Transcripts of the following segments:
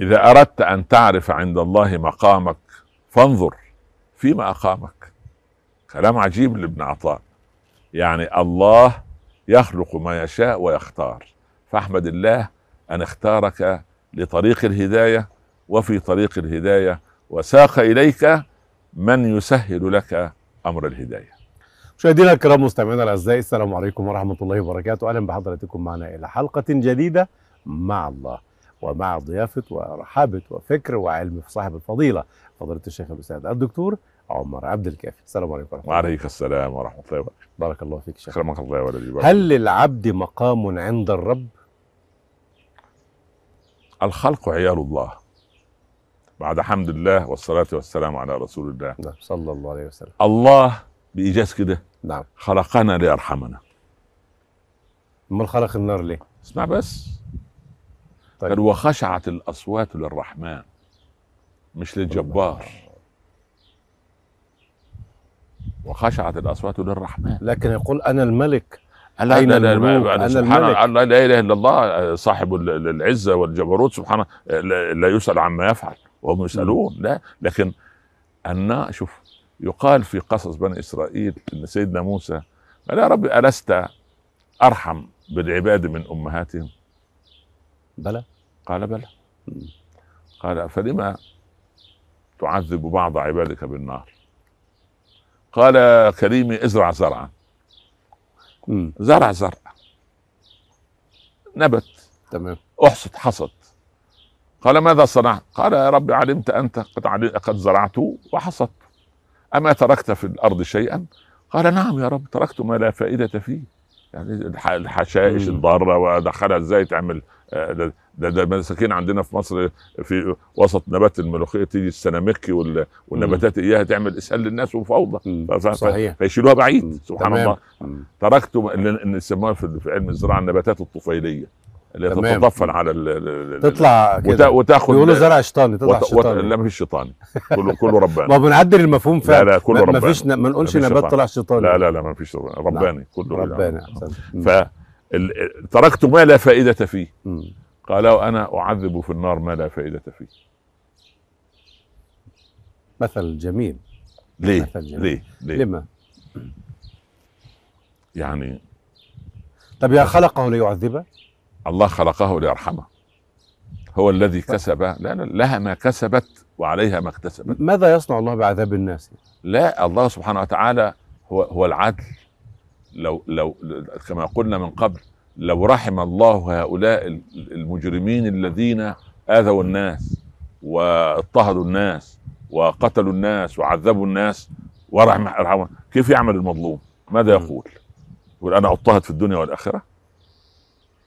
إذا أردت أن تعرف عند الله مقامك فانظر فيما أقامك. كلام عجيب لابن عطاء. يعني الله يخلق ما يشاء ويختار. فاحمد الله أن اختارك لطريق الهداية وفي طريق الهداية وساق إليك من يسهل لك أمر الهداية. مشاهدينا الكرام مستمعينا الأعزاء السلام عليكم ورحمة الله وبركاته. أهلا بحضراتكم معنا إلى حلقة جديدة مع الله. ومع ضيافة ورحابة وفكر وعلم في صاحب الفضيلة فضيلة الشيخ الأستاذ الدكتور عمر عبد الكافي. السلام عليكم ورحمة الله. وعليك السلام ورحمة الله وبركاته. بارك الله فيك شيخ. أكرمك الله يا ولدي. هل للعبد مقام عند الرب؟ الخلق عيال الله. بعد حمد الله والصلاة والسلام على رسول الله. نعم صلى الله عليه وسلم. الله بإيجاز كده؟ نعم. خلقنا ليرحمنا. امال خلق النار ليه؟ اسمع بس. طيب. قال وخشعت الأصوات للرحمن مش للجبار. وخشعت الأصوات للرحمن. لكن يقول أنا الملك. لا أين لا لا أنا سبحان. الله لا إله إلا الله صاحب ال- ال- العزة والجبروت سبحانه لا يسأل عما يفعل وهم يسألون لا. لكن ان شوف يقال في قصص بني إسرائيل إن سيدنا موسى قال يا رب ألست أرحم بالعباد من أمهاتهم؟ بلى. قال بلى. قال فلما تعذب بعض عبادك بالنار؟ قال كريمي ازرع زرعا. زرع زرع. نبت. تمام. احصد حصد قال ماذا صنعت؟ قال يا رب علمت أنت قد عل- قد زرعت وحصدت أما تركت في الأرض شيئا؟ قال نعم يا رب تركت ما لا فائدة فيه. يعني الح- الحشائش. الضاره وادخلها إزاي تعمل آه، ده ده, المساكين عندنا في مصر في وسط نبات الملوخية تيجي السنامكي وال- والنباتات إياها تعمل إسهال للناس وفوضى صحيح فيشيلوها بعيد. سبحان. الله. تركت اللي يسموها في علم الزراعة النباتات الطفيلية. تتطفل على ال- تطلع كده. وتاخد بيقولوا زرع شيطاني تطلع وت... شيطاني. لا مفيش شيطاني. كله كله رباني. ما بنعدل المفهوم لا فعلا. لا كله ما- ما رباني. فيش ن- ما نقولش مفيش نبات. طلع شيطاني. لا لا لا مفيش رباني, رباني كله رباني. ف تركت ما لا فائدة فيه. قال وأنا أعذب في النار ما لا فائدة فيه. مثل جميل. ليه؟ مثل جميل. ليه؟ ليه؟ لما؟ يعني طب يا خلقه ليعذبه؟ الله خلقه ليرحمه هو الذي كسب لا لها ما كسبت وعليها ما اكتسبت ماذا يصنع الله بعذاب الناس لا الله سبحانه وتعالى هو هو العدل لو لو كما قلنا من قبل لو رحم الله هؤلاء المجرمين الذين آذوا الناس واضطهدوا الناس وقتلوا الناس وعذبوا الناس ورحم كيف يعمل المظلوم؟ ماذا. يقول؟ يقول أنا أضطهد في الدنيا والآخرة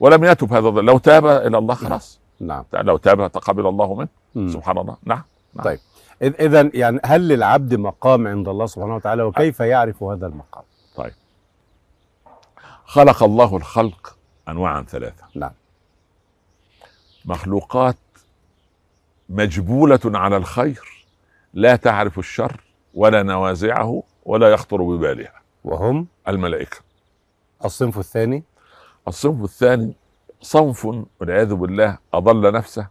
ولم يتب هذا. لو تاب إلى الله خلاص. نعم. لو تاب تقبل الله منه. مم. سبحان الله. نعم. نعم. طيب. إذا يعني هل للعبد مقام عند الله سبحانه وتعالى؟ وكيف يعرف هذا المقام؟ خلق الله الخلق انواعا ثلاثة. نعم. مخلوقات مجبولة على الخير لا تعرف الشر ولا نوازعه ولا يخطر ببالها. وهم؟ الملائكة. الصنف الثاني؟ الصنف الثاني صنف والعياذ بالله أضل نفسه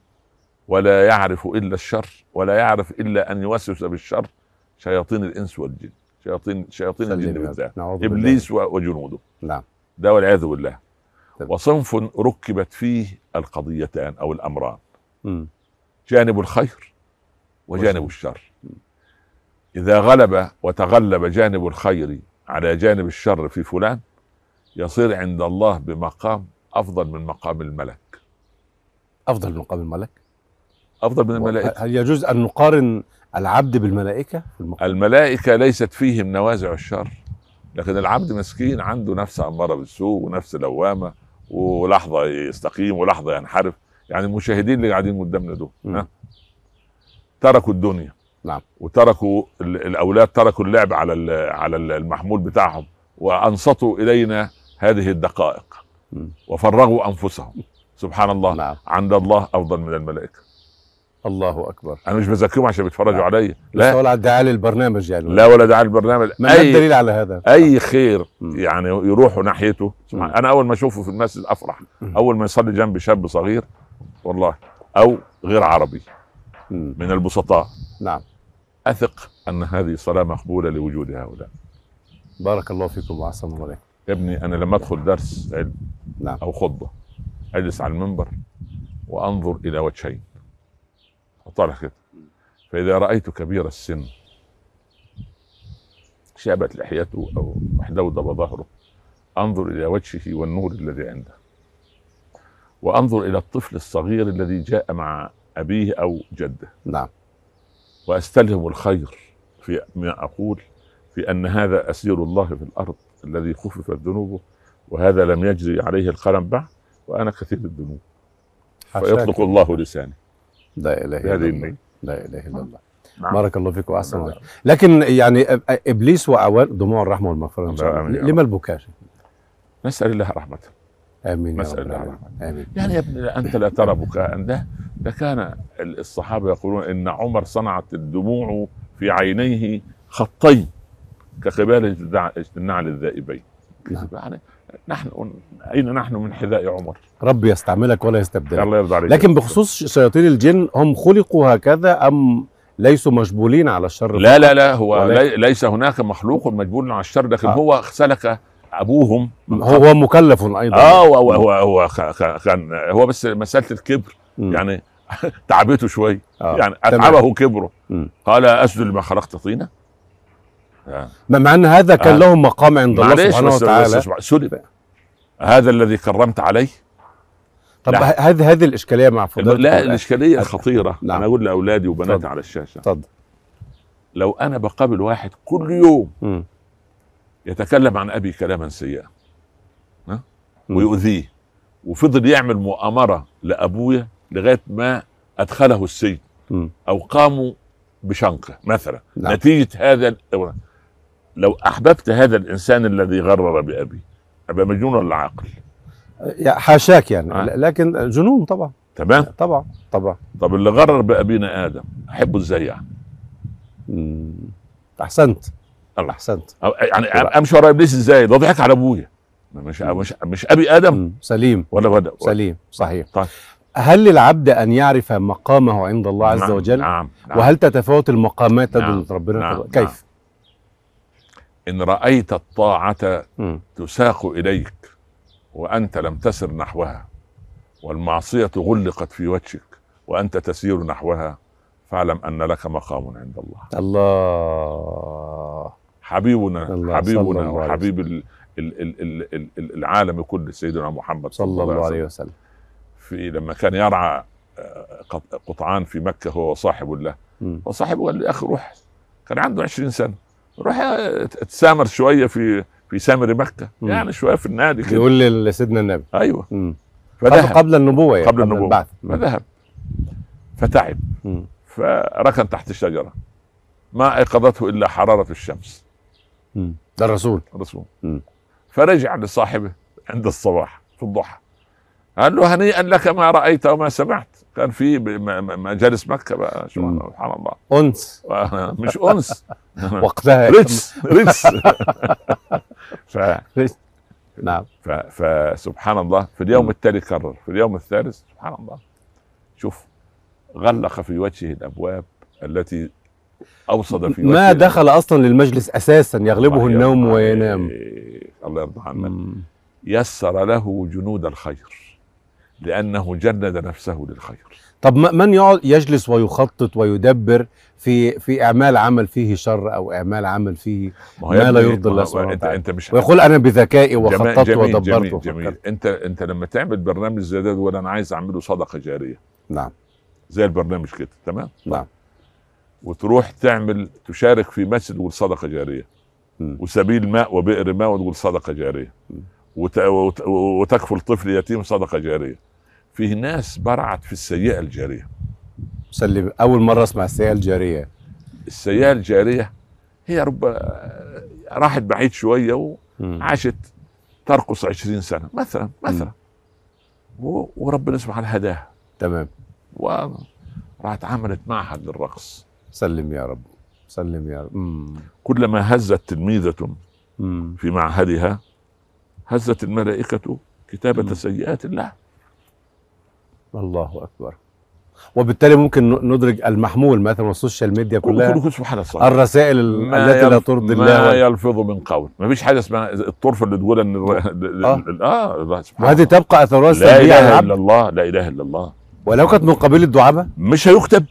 ولا يعرف إلا الشر ولا يعرف إلا أن يوسوس بالشر شياطين الإنس والجن شياطين شياطين الجن. بالذات و- وجنوده نعم ده والعياذ بالله. وصنف ركبت فيه القضيتان أو الأمران مم. جانب الخير وجانب. الشر إذا غلب وتغلب جانب الخير على جانب الشر في فلان يصير عند الله بمقام أفضل من مقام الملك. أفضل من مقام الملك؟ أفضل من الملائكة. هل يجوز أن نقارن العبد بالملائكة في المقام؟ الملائكة ليست فيهم نوازع الشر لكن العبد مسكين عنده نفس أمارة بالسوء ونفس لوامه ولحظة يستقيم ولحظة ينحرف. يعني المشاهدين اللي قاعدين قدامنا دول. ها؟ تركوا الدنيا. نعم. وتركوا ال- الأولاد تركوا اللعب على على ال- المحمول بتاعهم وأنصتوا إلينا هذه الدقائق. وفرغوا أنفسهم. سبحان الله. نعم. عند الله أفضل من الملائكة. الله أكبر. أنا مش بزكيهم عشان بيتفرجوا نعم. عليا لا. لا ولا ادعاء للبرنامج يعني. لا ولا دعاء البرنامج ما أي الدليل على هذا؟ أي خير مم. يعني يروحوا ناحيته. سبحان. أنا أول ما أشوفه في المسجد أفرح. مم. أول ما يصلي جنبي شاب صغير والله أو غير عربي. مم. من البسطاء. نعم. أثق أن هذه صلاه مقبولة لوجود هؤلاء. بارك الله فيكم واحسن الله عليكم. يا ابني أنا لما أدخل درس علم نعم. أو خطبة أجلس على المنبر وأنظر إلى وجهين. أطلع كده. فإذا رأيت كبير السن شابت لحيته أو احدودب ظهره أنظر إلى وجهه والنور الذي عنده. وأنظر إلى الطفل الصغير الذي جاء مع أبيه أو جده. نعم. وأستلهم الخير في ما أقول في أن هذا أسير الله في الأرض. الذي خففت ذنوبه وهذا لم يجري عليه القلم بعد وأنا كثير الذنوب. فيطلق الله لساني لا إله إلا بهذه الله. النية لا إله إلا الله. نعم. بارك الله فيكم وأحسن الله. عليكم. لكن يعني إبليس وأعوان دموع الرحمة والمغفرة إن شاء الله. آمين يا لما البكاء؟ نسأل الله رحمته. آمين رب الله الرحمة. آمين. يعني يا ابني أنت لا ترى بكاء ده ده كان الصحابة يقولون إن عمر صنعت الدموع في عينيه خطين. كقبال النعل الذائبين نعم. يعني نحن أين نحن من حذاء عمر؟ رب يستعملك ولا يستبدلك الله يرضى عليك لكن بخصوص شياطين الجن هم خلقوا هكذا أم ليسوا مجبولين على الشر لا لا لا هو لي ليس هناك مخلوق مجبول على الشر لكن آه. هو سلك أبوهم هو هو مكلف أيضا آه هو هو هو كان هو بس مسألة الكبر مم. يعني تعبته شوي آه. يعني. أتعبه كبره مم. قال اسجد لما خلقت طينه. مع أن هذا كان آه. لهم مقام عند الله سبحانه وتعالى سلب هذا الذي كرمت عليه طب هذه هذه الإشكالية مع فضيلة لا. الإشكالية الخطيره نعم. أنا أقول لأولادي وبناتي. على الشاشة اتفضل لو أنا بقابل واحد كل يوم مم. يتكلم عن أبي كلاما سيئا. ويؤذيه وفضل يعمل مؤامرة لأبويا لغاية ما أدخله السجن. أو قاموا بشنقة مثلا نعم. نتيجة هذا لو أحببت هذا الإنسان الذي غرر بأبي أبقى مجنون ولا عاقل؟ يا حاشاك يعني. آه. لكن جنون طبعا. تمام. طبعا طبعا. طب اللي غرر بأبينا آدم أحبه إزاي يعني. أحسنت. الله. أحسنت. يعني أمشي ورا إبليس إزاي؟ ده ضحك على أبويا. مش مش مش أبي آدم. مم. سليم. ولا ولا سليم. صحيح. طيب. هل للعبد أن يعرف مقامه عند الله عز نعم، وجل؟ نعم, نعم. وهل تتفاوت المقامات نعم، تدل ربنا؟ نعم، كيف؟ ان رأيت الطاعة مم. تساق إليك وأنت لم تسر نحوها والمعصية غلقت في وجهك وأنت تسير نحوها فاعلم أن لك مقام عند الله. الله. حبيبنا الله صلى حبيبنا وحبيب ال ال ال ال ال ال العالم كله سيدنا محمد صلى الله عليه وسلم. في لما كان يرعى آه، قط- قطعان في مكة هو وصاحب له. مم. فصاحبه قال له يا أخي روح كان عنده 20 سنة. روح تسامر شوية في في سامر مكة مم. يعني شوية في النادي كده بيقول لسيدنا النبي أيوه مم. فذهب قبل النبوة يعني قبل النبوة. البعث. فذهب فتعب مم. فركن تحت الشجره ما أيقظته إلا حرارة الشمس مم. ده الرسول الرسول مم. فرجع لصاحبه عند الصباح في الضحى قال له هنيئا لك ما رأيت وما سمعت. كان في مجالس مكة بقى. سبحان الله. أنس. مش أنس. وقتها رجس رجس ف... نعم. ف... فسبحان الله. في اليوم. التالي كرر. في اليوم الثالث سبحان الله. شوف غلق في وجهه الأبواب التي أوصد في وجهه ما دخل أصلا للمجلس أساسا يغلبه النوم وينام. الله يرضى عنك. يسر له جنود الخير. لأنه جند نفسه للخير طب من يقعد يجلس ويخطط ويدبر في في إعمال عمل فيه شر أو إعمال عمل فيه ما ما لا يرضي الله سبحانه انت وتعالى. أنت مش ويقول أنا بذكائي وخططت جميل ودبرت جميل, وفكرت. جميل. أنت أنت لما تعمل برنامج زي ده أنا عايز أعمله صدقة جارية نعم زي البرنامج كده تمام نعم وتروح تعمل تشارك في مسجد وتقول صدقة جارية مم. وسبيل ماء وبئر ماء وتقول صدقة جارية. وت... وت... وتكفل طفل يتيم صدقة جارية فيه ناس برعت في السيئة الجارية. سلم أول مرة أسمع السيئة الجارية. السيئة الجارية هي رب راحت بعيد شوية. وعاشت ترقص عشرين سنة مثلا مثلا. و... وربنا سبحانه هداها. تمام. وراحت عملت معهد للرقص. سلم يا رب. سلم يا رب. مم. كلما هزت تلميذة. في معهدها هزت الملائكة كتابة مم. سيئات الله. الله أكبر. وبالتالي ممكن ندرج المحمول مثلا والسوشيال ميديا كلها كل كل سبحان الله الرسائل ال- ما التي لا ترضي ما الله. وال- يلفظ من قول. ما فيش حاجة اسمها الطرف اللي تقول إن آه. آه آه. سبحان وهذه. تبقى اثرها لا سلبيه على اله إلا الله لا إله إلا الله. ولو كانت من قبيل الدعابة. مش هيكتب.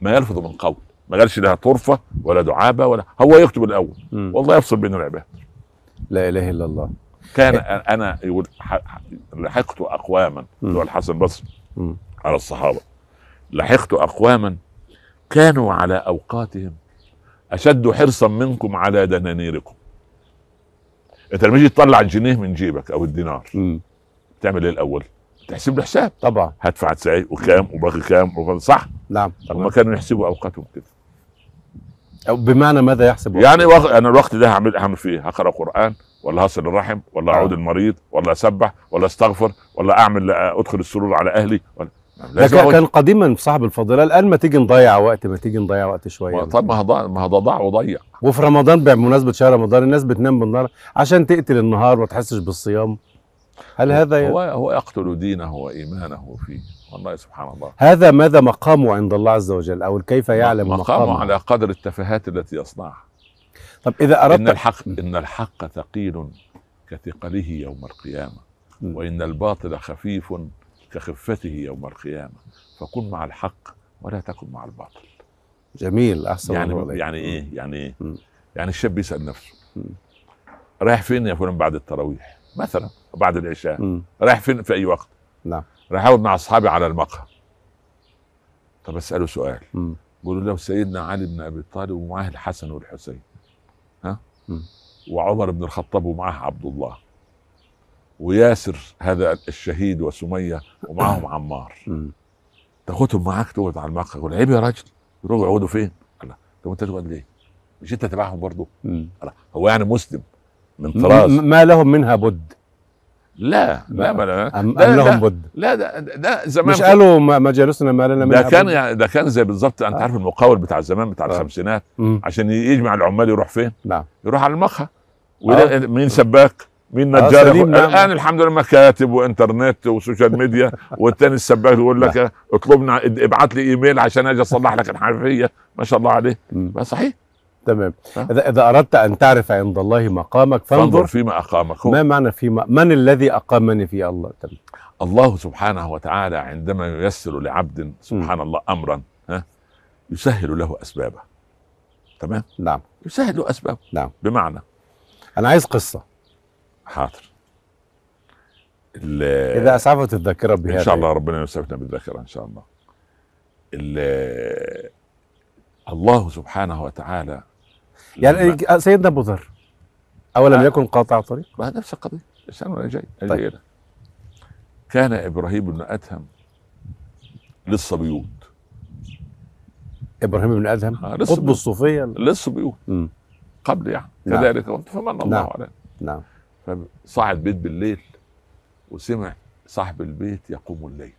ما يلفظ من قول. ما قالش لها طرفة ولا دعابة ولا هو يكتب الأول. مم. والله يفصل بين العباد لا إله إلا الله. كان أنا لحقت أقواما اللي هو الحسن البصري. على الصحابة لحقت أقواما كانوا على أوقاتهم أشد حرصا منكم على دنانيركم أنت لما تيجي تطلع الجنيه من جيبك أو الدينار مم. تعمل إيه الأول؟ تحسب له حساب طبعا هدفع إزاي وكام وباقي كام وباقي صح نعم هم كانوا يحسبوا أوقاتهم كده أو بمعنى ماذا يحسب يعني وق... أنا الوقت ده هعمل هعمل فيه؟ هقرأ قرآن ولا هصل الرحم ولا آه. أعود المريض ولا أسبح ولا أستغفر ولا أعمل أدخل السرور على أهلي. ولا ده لازم كان قديما صاحب الفضيلة الآن ما تيجي نضيع وقت ما تيجي نضيع وقت شوية. طب ما هضاع ما ضاع وضيع. وفي رمضان بمناسبة شهر رمضان الناس بتنام بالنهار عشان تقتل النهار وما تحسش بالصيام. هل هذا ي... هو هو يقتل دينه وإيمانه فيه. والله سبحان الله. هذا ماذا مقامه عند الله عز وجل أو كيف يعلم مقامه مقامه؟ على قدر التفاهات التي يصنعها. طب إذا إن اردت الحق إن الحق ثقيل كثقله يوم القيامة. وإن الباطل خفيف كخفته يوم القيامة فكن مع الحق ولا تكن مع الباطل جميل أحسن الله يعني عليك. يعني إيه يعني إيه. يعني الشاب يسال نفسه. رايح فين يا فلان بعد التراويح مثلا بعد العشاء. رايح فين في أي وقت نعم رايح أقعد مع أصحابي على المقهى طب أسأله سؤال. بيقولوا لو سيدنا علي بن أبي طالب ومعاه الحسن والحسين. وعمر بن الخطاب ومعاه عبد الله وياسر هذا الشهيد وسمية ومعهم عمار. تاخدهم معاك تقعد على المقهى يقول عيب يا راجل يروحوا يقعدوا فين؟ الله طب انت تقعد ليه؟ مش انت تبعهم برضه؟ هو يعني مسلم من طراز ما لهم منها بد لا لا ما لا ام, لا أم لهم لا, بد لا ده, ده زمان مش قالوا مجالسنا ما لنا ده كان؟ يعني ده كان زي بالظبط أنت آه. عارف المقاول بتاع زمان بتاع آه. الخمسينات مم. عشان يجمع العمال يروح فين؟ نعم يروح على المقهى ويلاقي مين سباك مين آه، نجار نعم. الآن الحمد لله مكاتب وإنترنت و social media والتاني السباك يقول لك اطلبنا ابعت لي إيميل عشان أجي أصلح لك الحنفيه ما شاء الله عليه صحيح تمام. اذا إذا أردت أن تعرف عند الله مقامك فانظر فانظر فيما أقامك. هو ما معنى فيما من الذي أقامني في الله؟ تمام. الله سبحانه وتعالى عندما ييسر لعبد سبحان الله أمرا ها يسهل له أسبابه. تمام؟ نعم. يسهل له أسبابه. نعم. بمعنى أنا عايز قصة. حاضر. إذا أسعفت الذاكرة بهذا إن شاء الله ربنا يسعفنا بالذاكرة إن شاء الله. ال- الله سبحانه وتعالى يعني سيدنا أبو ذر اولم آه. يكن قاطع طريق؟ ما نفس القضية. الإنسان وأنا جاي. طيب. كان إبراهيم بن أدهم للصبيوت. إبراهيم بن أدهم؟ آه، قطب. الصوفية. للصبيوت. قبل يعني. نعم. كذلك فمن الله نعم. عليه. نعم. فصعد بيت بالليل وسمع صاحب البيت يقوم الليل.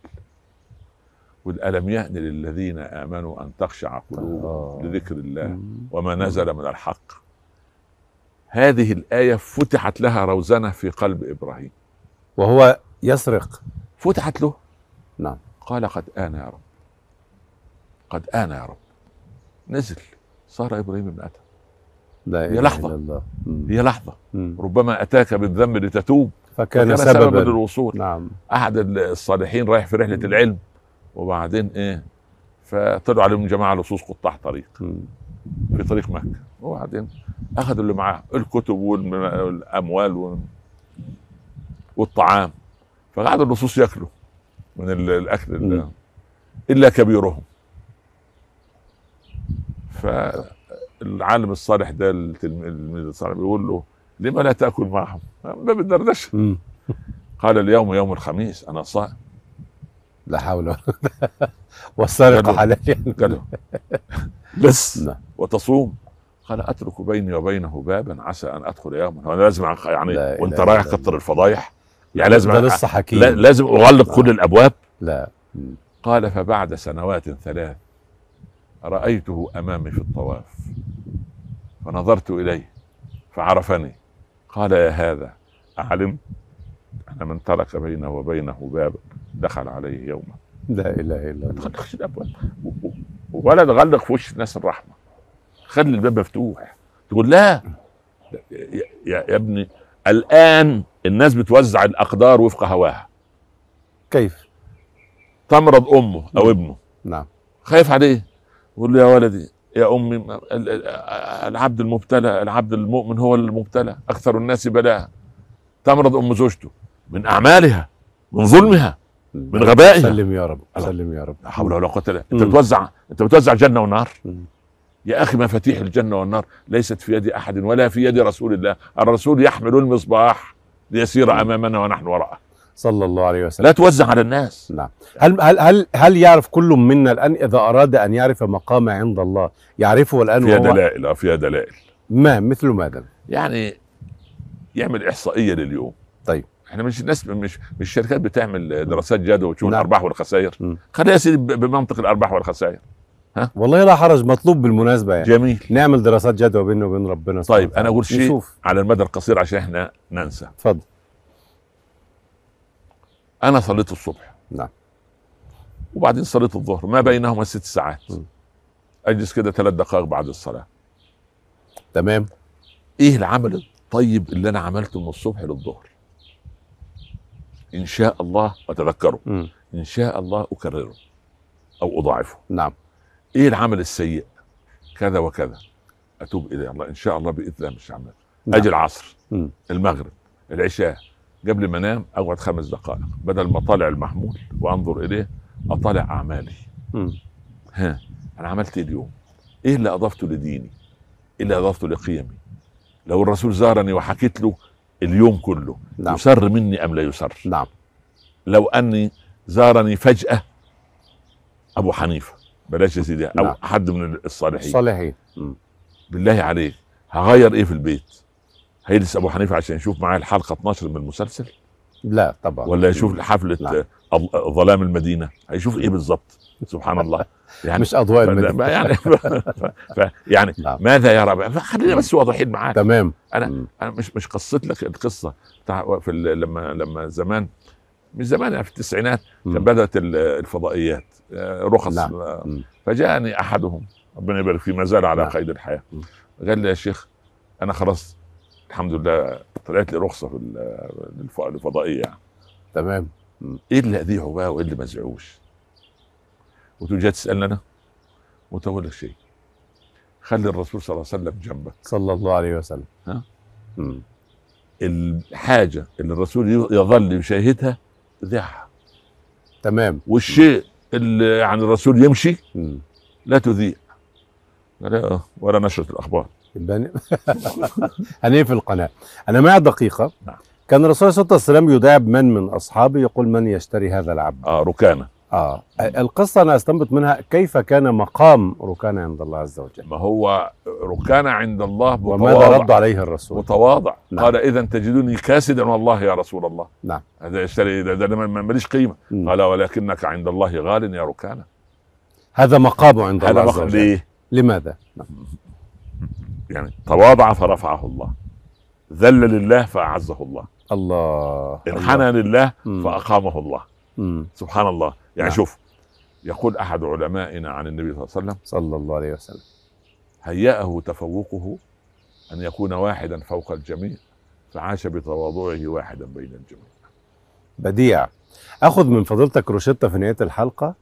ألم يأن للذين آمنوا أن تخشع قلوبهم آه. لذكر الله. وما نزل من الحق؟ هذه الآية فتحت لها روزنة في قلب إبراهيم. وهو يسرق. فتحت له؟ نعم. قال قد آن يا رب. قد آن يا رب. نزل. صار إبراهيم بن أدهم لا هي لحظة. الله. هي لحظة. مم. ربما أتاك بالذنب لتتوب. فكان فكان سببا. سببا للوصول. نعم. أحد الصالحين رايح في رحلة العلم. وبعدين إيه فطلعوا عليهم جماعة لصوص قطاع طريق. في طريق مكة وبعدين أخذوا اللي معاه الكتب والأموال وال- والطعام فقعدوا اللصوص ياكلوا من ال- الأكل ال- مم. إلا كبيرهم فالعالم الصالح ده التلميذ الصالح بيقول له لما لا تأكل معهم؟ الدردشه مم. قال اليوم يوم الخميس أنا صائم لا حول ولا قوة. والسرقه حلال له بس. نعم. وتصوم. قال أترك بيني وبينه بابا. عسى أن أدخل يوما. هو أنا لازم يعني لا وأنت رايح كتر الفضايح. يعني لازم ده لسه حكيم. لا- لازم أغلق كل الأبواب. لا. قال فبعد سنوات ثلاث رأيته أمامي في الطواف. فنظرت إليه. فعرفني. قال يا هذا أعلم أن من ترك بينه وبينه بابا. دخل عليه يوما. لا إله إلا ما الله تغلقش الابواب ولا تغلق في وش الناس الرحمة. خلي الباب مفتوح. تقول لا. يا, يا, ابني الآن الناس بتوزع الأقدار وفق هواها. كيف؟ تمرض أمه أو ابنه. نعم. خايف عليه. يقول له يا ولدي يا أمي ال- ال- العبد المبتلى العبد المؤمن هو المبتلى. أكثر الناس بلاء تمرض أم زوجته من أعمالها من ظلمها. من غبائها سلم يا رب. سلم يا رب. لا حول ولا قوة إلا أنت. بتوزع أنت بتوزع جنه ونار. يا أخي مفاتيح الجنة والنار ليست في يد أحد ولا في يد رسول الله. الرسول يحمل المصباح ليسير أمامنا ونحن وراءه. صلى الله عليه وسلم. لا توزع على الناس. نعم. هل هل هل هل يعرف كل منا الآن إذا أراد أن يعرف مقامه عند الله يعرفه الآن فيها دلائل آه، فيها دلائل ما مثل ماذا؟ يعني يعمل إحصائية لليوم. طيب. إحنا مش ناس مش مش الشركات بتعمل دراسات جدوى وتشوف نعم. الأرباح والخسائر. مم. خليها يا سيدي بمنطق الأرباح والخسائر. والله لا حرج مطلوب بالمناسبة يعني. جميل. نعمل دراسات جدوى بيننا وبين ربنا طيب أنا. أقول شيء نشوف. على المدى القصير عشان إحنا ننسى. اتفضل أنا صليت الصبح. نعم. وبعدين صليت الظهر. ما بينهما ست ساعات. مم. أجلس كده ثلاث دقائق بعد الصلاة. تمام. إيه العمل الطيب اللي أنا عملته من الصبح للظهر؟ إن شاء الله وتذكره مم. إن شاء الله أكرره أو أضاعفه. نعم. إيه العمل السيء؟ كذا وكذا. أتوب إلى الله. إن شاء الله بإذن الله مش هعمل نعم. أجي العصر. المغرب. العشاء. قبل ما أنام أقعد خمس دقائق. بدل ما أطالع المحمول وأنظر إليه أطالع أعمالي. ها. أنا عملت إيه اليوم؟ إيه اللي أضفته لديني؟ إيه اللي أضفته لقيمي؟ لو الرسول زارني وحكيت له اليوم كله نعم. يسر مني أم لا يسر؟ نعم. لو أني زارني فجأة أبو حنيفة بلاش يا سيدي أو نعم. حد من الصالحين. صالحين مم. بالله عليك هغير إيه في البيت؟ هيجلس أبو حنيفة عشان يشوف معايا الحلقة 12 من المسلسل؟ لا طبعا. ولا يشوف حفلة نعم. ظلام المدينة؟ هيشوف إيه بالظبط؟ سبحان الله. يعني مش أضواء المدينة. يعني ف- يعني نعم. ماذا يرى خلينا بس واضحين معاك. تمام. أنا- مم. أنا مش مش قصيت لك القصة. بتاع في ال- لما لما زمان مش زمان يعني في التسعينات كان. بدأت ال- الفضائيات. آه، رخص. نعم. آه،. فجاءني أحدهم. ربنا يبارك فيه ما زال على نعم. قيد الحياة. قال لي يا شيخ أنا خلاص الحمد لله طلعت لي رخصة في الفضائية. يعني تمام إيه اللي أذيعه بقى وإيه اللي ما وتقول جاي تسالني أنا؟ وتقول لك شيء. خلي الرسول صلى الله عليه وسلم جنبك. صلى الله عليه وسلم. ها؟ مم. الحاجة اللي الرسول يظل يشاهدها ذاعها تمام. والشيء اللي يعني الرسول يمشي مم. لا تذيع. لا ولا نشرة الأخبار. هنقفل القناة. أنا معي دقيقة. نعم. كان الرسول صلى الله عليه وسلم يداعب من من أصحابه يقول من يشتري هذا العبد؟ آه ركانة. آه. القصة أنا أستنبط منها كيف كان مقام ركان عند الله عز وجل. ما هو ركانه عند الله وماذا متواضع. رد عليه الرسول. متواضع. نعم. قال إذا تجدني كاسدا والله يا رسول الله. نعم. هذا يشتري ده, ده ما- ما- ماليش قيمة. مم. قال ولكنك عند الله غال يا ركانه هذا مقامه عند الله هذا عز مخ... وجل. ليه؟ لماذا؟ نعم. يعني تواضع فرفعه الله. ذل لله فأعزه الله. الله. انحنى لله. فأقامه الله. مم. سبحان الله. يعني نعم. شوف يقول أحد علمائنا عن النبي صلى الله عليه وسلم صلى الله عليه وسلم. هيأه تفوقه أن يكون واحدا فوق الجميع فعاش بتواضعه واحدا بين الجميع. بديع. أخذ من فضيلتك روشته في نهاية الحلقة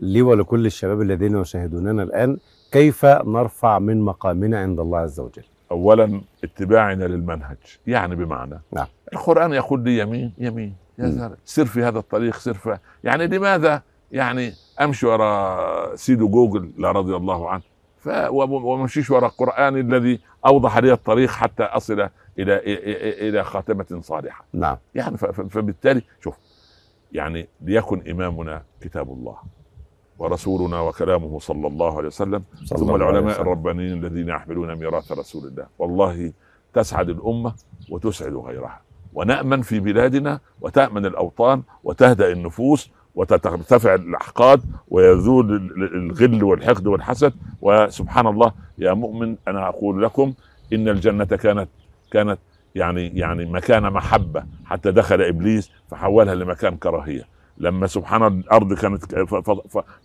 لي ولكل الشباب الذين يشاهدوننا الآن كيف نرفع من مقامنا عند الله عز وجل؟ اولا اتباعنا للمنهج يعني بمعنى نعم. القرآن يقول لي يمين يمين. زلمه سر في هذا الطريق سر في يعني لماذا؟ يعني أمشي وراء سيدو جوجل لا رضي الله عنه. ف ومشيش وراء القران الذي أوضح لي الطريق حتى أصل إلى إلى خاتمة صالحة. نعم. يعني فبالتالي شوف يعني ليكن إمامنا كتاب الله ورسولنا وكلامه صلى الله عليه وسلم. صلى ثم الله عليه العلماء. الربانيين الذين يحملون ميراث رسول الله. والله تسعد الأمة وتسعد غيرها. ونأمن في بلادنا وتأمن الأوطان وتهدأ النفوس وترتفع الأحقاد ويذول ال- ال- الغل والحقد والحسد. وسبحان الله يا مؤمن أنا أقول لكم إن الجنة كانت كانت يعني يعني مكان محبة. حتى دخل إبليس فحولها لمكان كراهية. لما سبحان الأرض كانت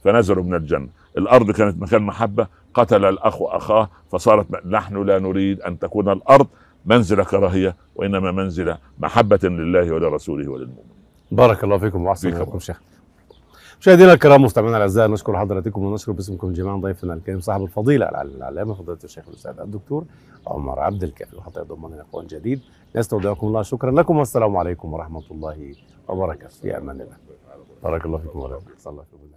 فنزلوا من الجنة. الأرض كانت مكان محبة. قتل الأخ اخاه فصارت نحن لا نريد أن تكون الأرض منزل كراهيه وإنما منزل محبة لله ولرسوله وللمؤمنين. بارك الله فيكم وأحسن فيكم. شيخ. مشاهدينا الكرام مستمعينا الأعزاء نشكر حضراتكم ونشكر باسمكم جميعا ضيفنا الكريم صاحب الفضيلة العلامة فضيلة الشيخ الأستاذ الدكتور عمر عبد الكافي وحتى يضمن لقاء جديد. نستودعكم الله شكرا لكم والسلام عليكم ورحمة الله وبركاته. في أمان الله. بارك الله فيكم ورحمة الله وبركاته.